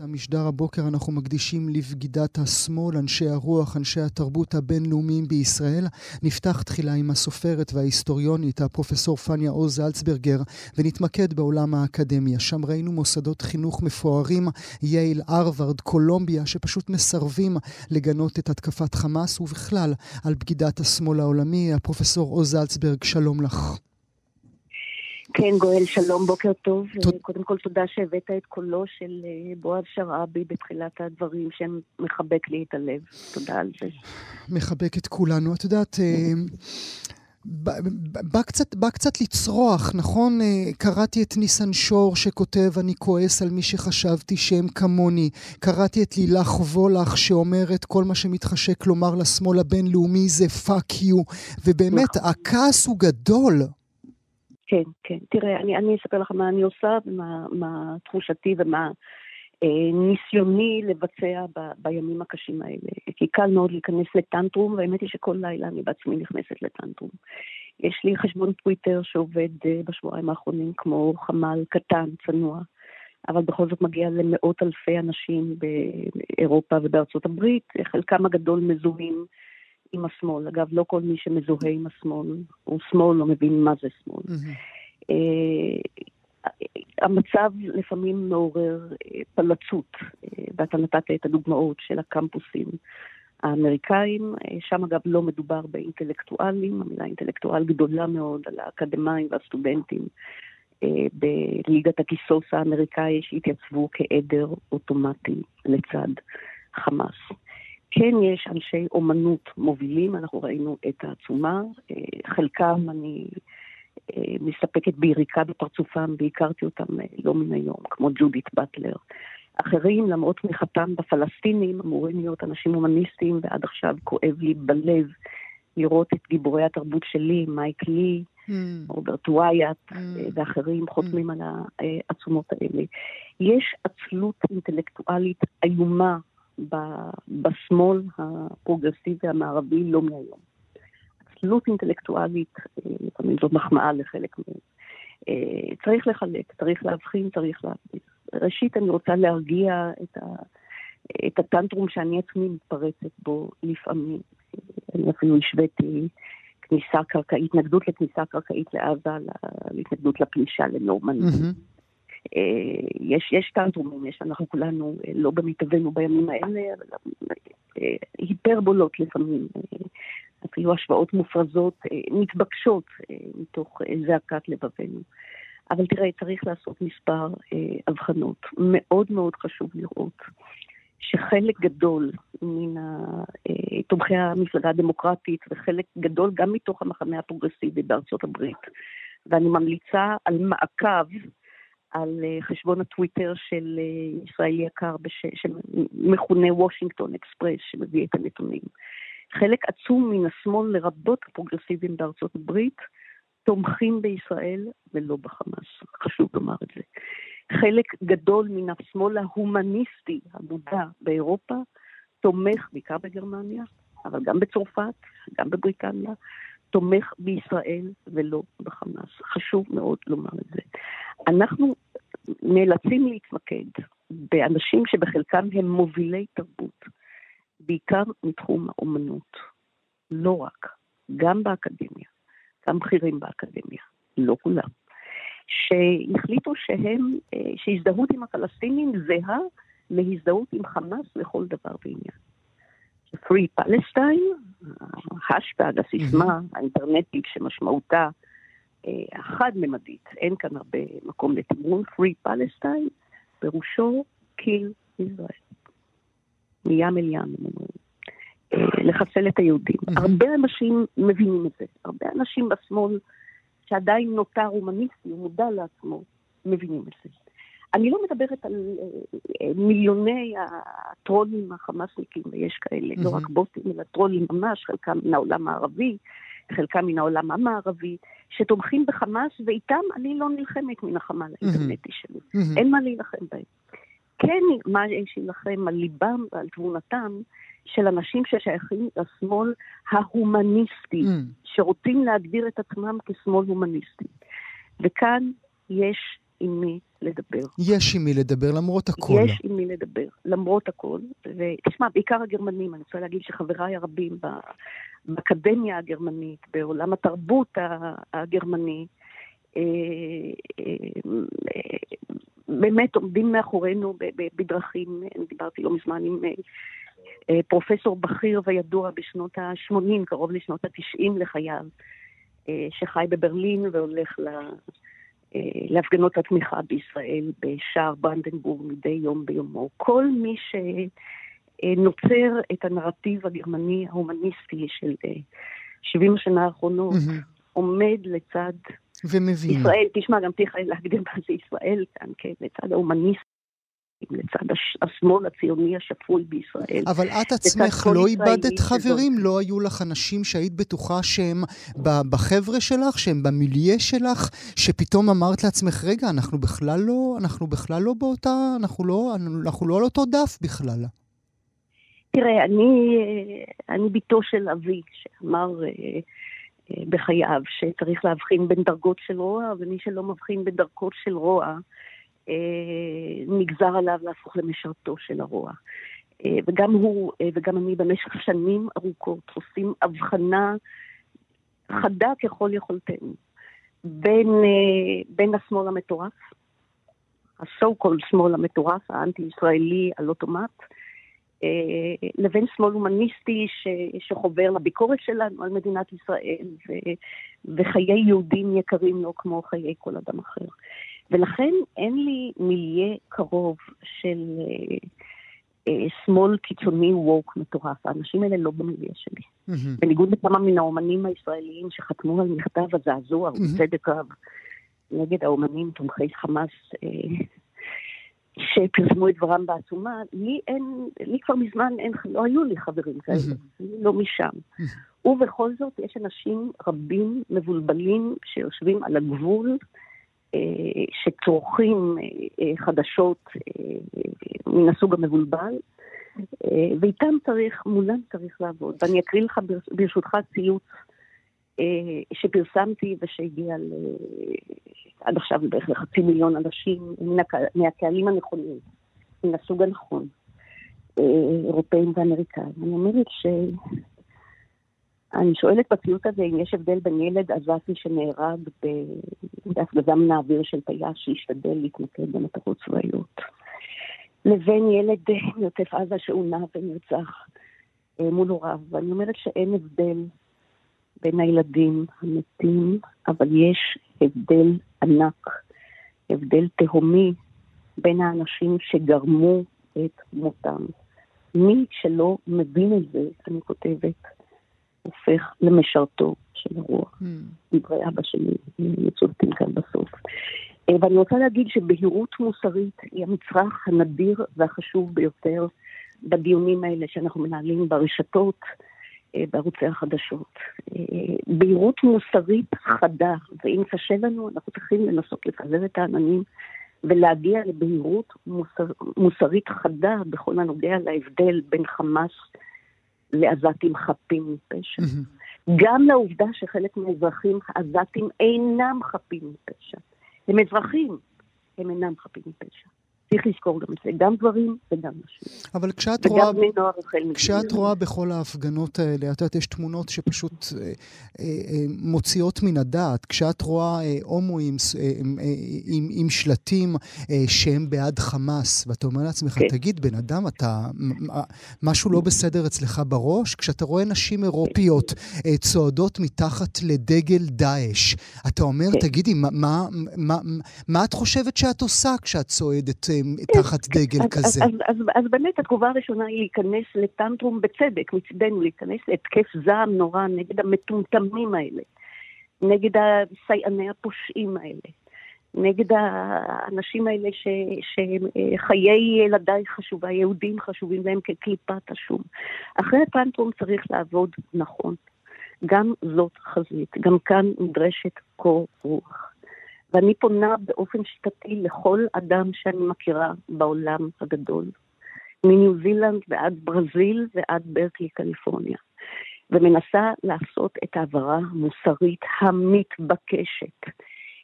המשדר הבוקר אנחנו מקדישים לבגידת השמאל, אנשי הרוח, אנשי התרבות הבינלאומיים בישראל. נפתח תחילה עם הסופרת וההיסטוריונית, הפרופסור פניה עוז זלצברגר, ונתמקד בעולם האקדמיה. שם ראינו מוסדות חינוך מפוארים, יייל, הרווארד, קולומביה, שפשוט מסרבים לגנות את התקפת חמאס, ובכלל על בגידת השמאל העולמי. הפרופסור עוז זלצברג, שלום לך. כן, גואל, שלום, בוקר טוב. תוד... קודם כל, תודה שהבאת את קולו של אה, בועז שרעבי בתחילת הדברים, שמחבק לי את הלב. תודה על זה. מחבק את כולנו. את יודעת... אה, בא קצת, בא קצת לצרוח, נכון? אה, קראתי את ניסן שור שכותב, אני כועס על מי שחשבתי שהם כמוני. קראתי את לילך וולך שאומרת, כל מה שמתחשק לומר לשמאל הבינלאומי זה fuck you. ובאמת, נכון. הכעס הוא גדול. כן, כן. תראה, אני, אני אספר לך מה אני עושה ומה מה תחושתי ומה אה, ניסיוני לבצע ב, בימים הקשים האלה. כי קל מאוד להיכנס ל tantrum, והאמת היא שכל לילה אני בעצמי נכנסת ל tantrum. יש לי חשבון טוויטר שעובד אה, בשבועיים האחרונים כמו חמ"ל קטן, צנוע, אבל בכל זאת מגיע למאות אלפי אנשים באירופה ובארצות הברית, חלקם הגדול מזוהים. עם השמאל. אגב, לא כל מי שמזוהה עם השמאל הוא שמאל, לא מבין מה זה שמאל. Mm-hmm. המצב לפעמים מעורר אה, פלצות, אה, ואתה נתת את הדוגמאות של הקמפוסים האמריקאים, שם אגב לא מדובר באינטלקטואלים, המילה אינטלקטואל גדולה מאוד על האקדמאים והסטודנטים בליגת הכיסוס האמריקאי שהתייצבו כעדר אוטומטי לצד חמאס. כן יש אנשי אומנות מובילים, אנחנו ראינו את העצומה, אה, חלקם אני אה, מסתפקת ביריקה בפרצופם, והכרתי אותם אה, לא מן היום, כמו ג'ודית באטלר. אחרים, למרות תמיכתם בפלסטינים, אמורים להיות אנשים הומניסטיים, ועד עכשיו כואב לי בלב לראות את גיבורי התרבות שלי, מייק לי, mm. רוברט וויאט mm. ואחרים חותמים mm. על העצומות האלה. יש עצלות אינטלקטואלית איומה בשמאל הפרוגרסיבי המערבי לא מהיום. עצלות אינטלקטואלית, אה, לפעמים זו מחמאה לחלק מהם. אה, צריך לחלק, צריך להבחין, צריך להבחין. ראשית, אני רוצה להרגיע את, ה, את הטנטרום שאני עצמי מתפרצת בו לפעמים. אני אפילו השוויתי כניסה קרקעית, התנגדות לכניסה קרקעית לעזה, להתנגדות לפלישה לנורמניה. Mm-hmm. אה, יש, יש טנטרומים, יש, אנחנו כולנו אה, לא במיטבנו בימים האלה, אבל אה, היפרבולות לפעמים, אפילו השוואות מופרזות, מתבקשות מתוך זעקת לבבינו. אבל תראה, צריך לעשות מספר הבחנות. מאוד מאוד חשוב לראות שחלק גדול מן תומכי המפלגה הדמוקרטית וחלק גדול גם מתוך המחנה הפרוגרסיבי בארצות הברית, ואני ממליצה על מעקב על אה, חשבון הטוויטר של אה, ישראלי יקר בש... שמכונה וושינגטון אקספרס, שמביא את הנתונים. חלק עצום מן השמאל, לרבות הפרוגרסיבים בארצות הברית, תומכים בישראל ולא בחמאס. חשוב לומר את זה. חלק גדול מן השמאל ההומניסטי המודע באירופה תומך, בעיקר בגרמניה, אבל גם בצרפת, גם בבריטניה, תומך בישראל ולא בחמאס. חשוב מאוד לומר את זה. אנחנו נאלצים להתמקד באנשים שבחלקם הם מובילי תרבות, בעיקר מתחום האומנות. לא רק, גם באקדמיה, גם בכירים באקדמיה, לא כולם, שהחליטו שהם, אה, שהזדהות עם הפלסטינים זהה להזדהות עם חמאס לכל דבר ועניין. Free Palestine, ההשטג, הסיסמה האינטרנטית שמשמעותה אה, החד-ממדית, אין כאן הרבה מקום לתמרון, Free Palestine, פירושו kill Israel. מים אל ים, אה, לחסל את היהודים. הרבה אנשים מבינים את זה, הרבה אנשים בשמאל שעדיין נותר הומניסטי, הוא מודע לעצמו, מבינים את זה. אני לא מדברת על אה, אה, מיליוני הטרולים החמאסניקים, ויש כאלה, mm-hmm. לא רק בוטים, אלא טרולים ממש, חלקם מן העולם הערבי, חלקם מן העולם המערבי, שתומכים בחמאס, ואיתם אני לא נלחמת מן החמ"ל האינטרנטי. שלי. Mm-hmm. אין מה להילחם בהם. כן, מה יש להילחם על ליבם ועל תבונתם של אנשים ששייכים לשמאל ההומניסטי. שרוצים להגדיר את עצמם כשמאל הומניסטי. וכאן יש עם מי לדבר. יש עם מי לדבר, למרות הכל. יש עם מי לדבר, למרות הכל. ותשמע, בעיקר הגרמנים, אני רוצה להגיד שחבריי הרבים באקדמיה הגרמנית, בעולם התרבות הגרמני, אה, אה, באמת עומדים מאחורינו בדרכים, אני דיברתי לא מזמן עם אה, פרופסור בכיר וידוע בשנות ה-80, קרוב לשנות ה-90 לחייו, שחי בברלין והולך ל... להפגנות התמיכה בישראל בשער ברנדנבורג מדי יום ביומו. כל מי שנוצר את הנרטיב הגרמני ההומניסטי של 70 השנה האחרונות, mm-hmm. עומד לצד ומבין. ישראל, תשמע, גם צריך להגדיר מה זה ישראל כאן, כן, לצד ההומניסט. לצד השמאל הציוני השפוי בישראל. אבל את עצמך לא איבדת חברים? לא היו לך אנשים שהיית בטוחה שהם בחבר'ה שלך, שהם במיליה שלך, שפתאום אמרת לעצמך, רגע, אנחנו בכלל לא, אנחנו בכלל לא באותה, אנחנו לא, אנחנו לא על אותו דף בכלל. תראה, אני, אני בתו של אבי, שאמר... בחייו, שצריך להבחין בין דרגות של רוע, ומי שלא מבחין בין דרגות של רוע, אה, נגזר עליו להפוך למשרתו של הרוע. אה, וגם הוא אה, וגם אני במשך שנים ארוכות עושים הבחנה חדה ככל יכולתנו בין, בין השמאל המטורף, ה-so called שמאל המטורף, האנטי-ישראלי על אוטומט, אה, לבין שמאל הומניסטי ש, שחובר לביקורת שלנו על מדינת ישראל, ו, וחיי יהודים יקרים לו כמו חיי כל אדם אחר. ולכן אין לי מיליה קרוב של אה, אה, שמאל קיצוני ווק מטורף. האנשים האלה לא במיליה שלי. Mm-hmm. בניגוד לכמה מן האומנים הישראליים שחתמו על מכתב הזעזוע, mm-hmm. ובצדק רב, נגד האומנים תומכי חמאס, אה, שפרסמו את דברם בעצומה, לי אין, לי כבר מזמן אין, לא היו לי חברים כאלה, אני לא משם. ובכל זאת יש אנשים רבים מבולבלים שיושבים על הגבול, שצורכים אה, אה, חדשות מן הסוג המבולבל, ואיתם צריך, מולם צריך לעבוד. ואני אקריא לך ברשותך ציוץ שפרסמתי ושהגיע ל... עד עכשיו בערך לחצי מיליון אנשים מהקהלים הנכונים, מן הסוג הנכון, אה, אירופאים ואמריקאים. אני אומרת ש... אני שואלת בציוט הזה אם יש הבדל בין ילד עזתי שנהרג בהפגזה האוויר של טייס שהשתדל להתמקד במטרות צבאיות, לבין ילד מעוטף עזה שעונה ונרצח אה, מול הוריו. ואני אומרת שאין הבדל בין הילדים המתים, אבל יש הבדל ענק, הבדל תהומי בין האנשים שגרמו את מותם. מי שלא מבין את זה, אני כותבת, הופך למשרתו של הרוח. Mm. דברי אבא שלי מצוטטים כאן בסוף. אה, ואני רוצה להגיד שבהירות מוסרית היא המצרך הנדיר והחשוב ביותר בדיונים האלה שאנחנו מנהלים ברשתות, אה, בערוצי החדשות. אה, בהירות מוסרית חדה, ואם קשה לנו, אנחנו צריכים לנסות לפזר את העננים ולהגיע לבהירות מוסר, מוסרית חדה בכל הנוגע להבדל בין חמאס לעזתים חפים מפשע. גם לעובדה שחלק מהאזרחים העזתים אינם חפים מפשע. הם אזרחים, הם אינם חפים מפשע. צריך לזכור גם את זה, גם גברים וגם נשים. אבל כשאת וגם רואה... בני נוער החל כשאת רואה בכל ההפגנות האלה, את יודעת, יש תמונות שפשוט אה, אה, אה, מוציאות מן הדעת. כשאת רואה אה, הומואים אה, אה, עם, עם שלטים אה, שהם בעד חמאס, ואתה אומר לעצמך, כן. תגיד, בן אדם, אתה... משהו לא בסדר אצלך בראש? כשאתה רואה נשים אירופיות אה, צועדות מתחת לדגל דאעש, אתה אומר, כן. תגידי, מה, מה, מה, מה את חושבת שאת עושה כשאת צועדת? אה, תחת דגל כזה. אז, אז, אז, אז באמת התגובה הראשונה היא להיכנס לטנטרום בצדק מצדנו, להיכנס להתקף זעם נורא נגד המטומטמים האלה, נגד הסייעני הפושעים האלה. נגד האנשים האלה ש, שחיי ילדיי חשובה, יהודים חשובים להם כקליפת השום. אחרי הטנטרום צריך לעבוד נכון. גם זאת חזית, גם כאן נדרשת קור רוח. ואני פונה באופן שיטתי לכל אדם שאני מכירה בעולם הגדול, מניו זילנד ועד ברזיל ועד ברקלי, קליפורניה, ומנסה לעשות את ההעברה המוסרית המתבקשת,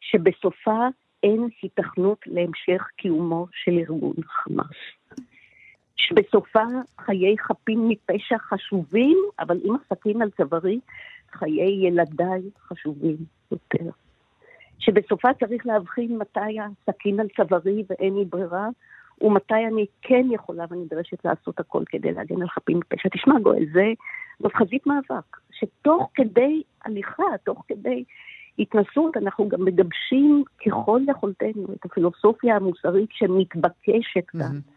שבסופה אין היתכנות להמשך קיומו של ארגון חמאס. שבסופה חיי חפים מפשע חשובים, אבל עם הסכין על צווארי, חיי ילדיי חשובים יותר. שבסופה צריך להבחין מתי הסכין על צווארי ואין לי ברירה, ומתי אני כן יכולה ונדרשת לעשות הכל כדי להגן על חפים מפשע. תשמע, גואל, זה, זאת חזית מאבק, שתוך כדי הליכה, תוך כדי התנסות, אנחנו גם מגבשים ככל יכולתנו את הפילוסופיה המוסרית שמתבקשת כאן. Mm-hmm.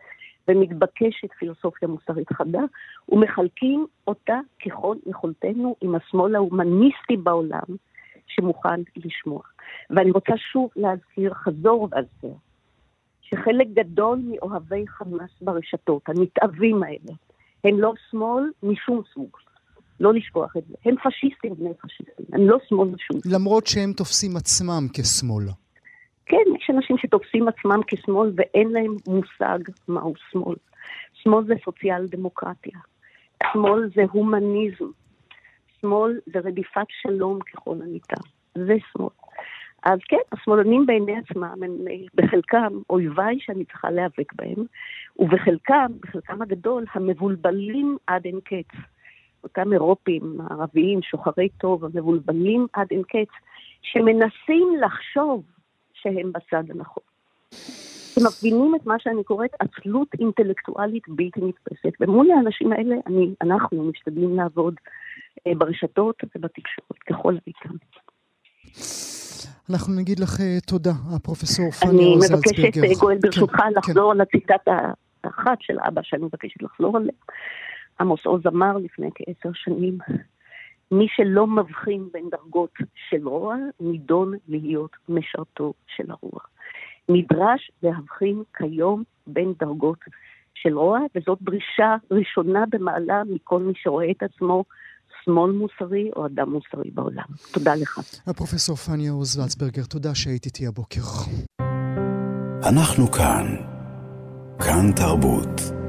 ומתבקשת פילוסופיה מוסרית חדה, ומחלקים אותה ככל יכולתנו עם השמאל ההומניסטי בעולם שמוכן לשמוע. ואני רוצה שוב להזכיר, חזור והזכיר, שחלק גדול מאוהבי חמאס ברשתות, הנתעבים האלה, הם לא שמאל משום סוג. לא לשכוח את זה. הם פשיסטים בני פשיסטים, הם לא שמאל משום סוג. למרות שהם תופסים עצמם כשמאל. כן, יש אנשים שתופסים עצמם כשמאל ואין להם מושג מהו שמאל. שמאל זה סוציאל דמוקרטיה. שמאל זה הומניזם. שמאל זה רדיפת שלום ככל הניתן. זה שמאל. אז כן, השמאלנים בעיני עצמם הם בחלקם אויביי שאני צריכה להיאבק בהם, ובחלקם, בחלקם הגדול, המבולבלים עד אין קץ. אותם אירופים, ערביים, שוחרי טוב, המבולבלים עד אין קץ, שמנסים לחשוב שהם בצד הנכון. שמפגינים את מה שאני קוראת עצלות אינטלקטואלית בלתי נתפסת. ומול האנשים האלה אני, אנחנו משתדלים לעבוד אה, ברשתות ובתקשורת ככל הניתן. אנחנו נגיד לך אה, תודה, הפרופסור פניה זלצברגר. אני מבקשת, אה, גואל, ברשותך, כן, לחזור כן. על הציטטה האחת של אבא שאני מבקשת לחזור עליה. עמוס עוז אמר לפני כעשר שנים, מי שלא מבחין בין דרגות של רוע, נידון להיות משרתו של הרוע. נדרש להבחין כיום בין דרגות של רוע, וזאת דרישה ראשונה במעלה מכל מי שרואה את עצמו שמאל מוסרי או אדם מוסרי בעולם. תודה לך. הפרופסור פניה עוז ולצברגר, תודה שהיית איתי הבוקר. אנחנו כאן. כאן תרבות.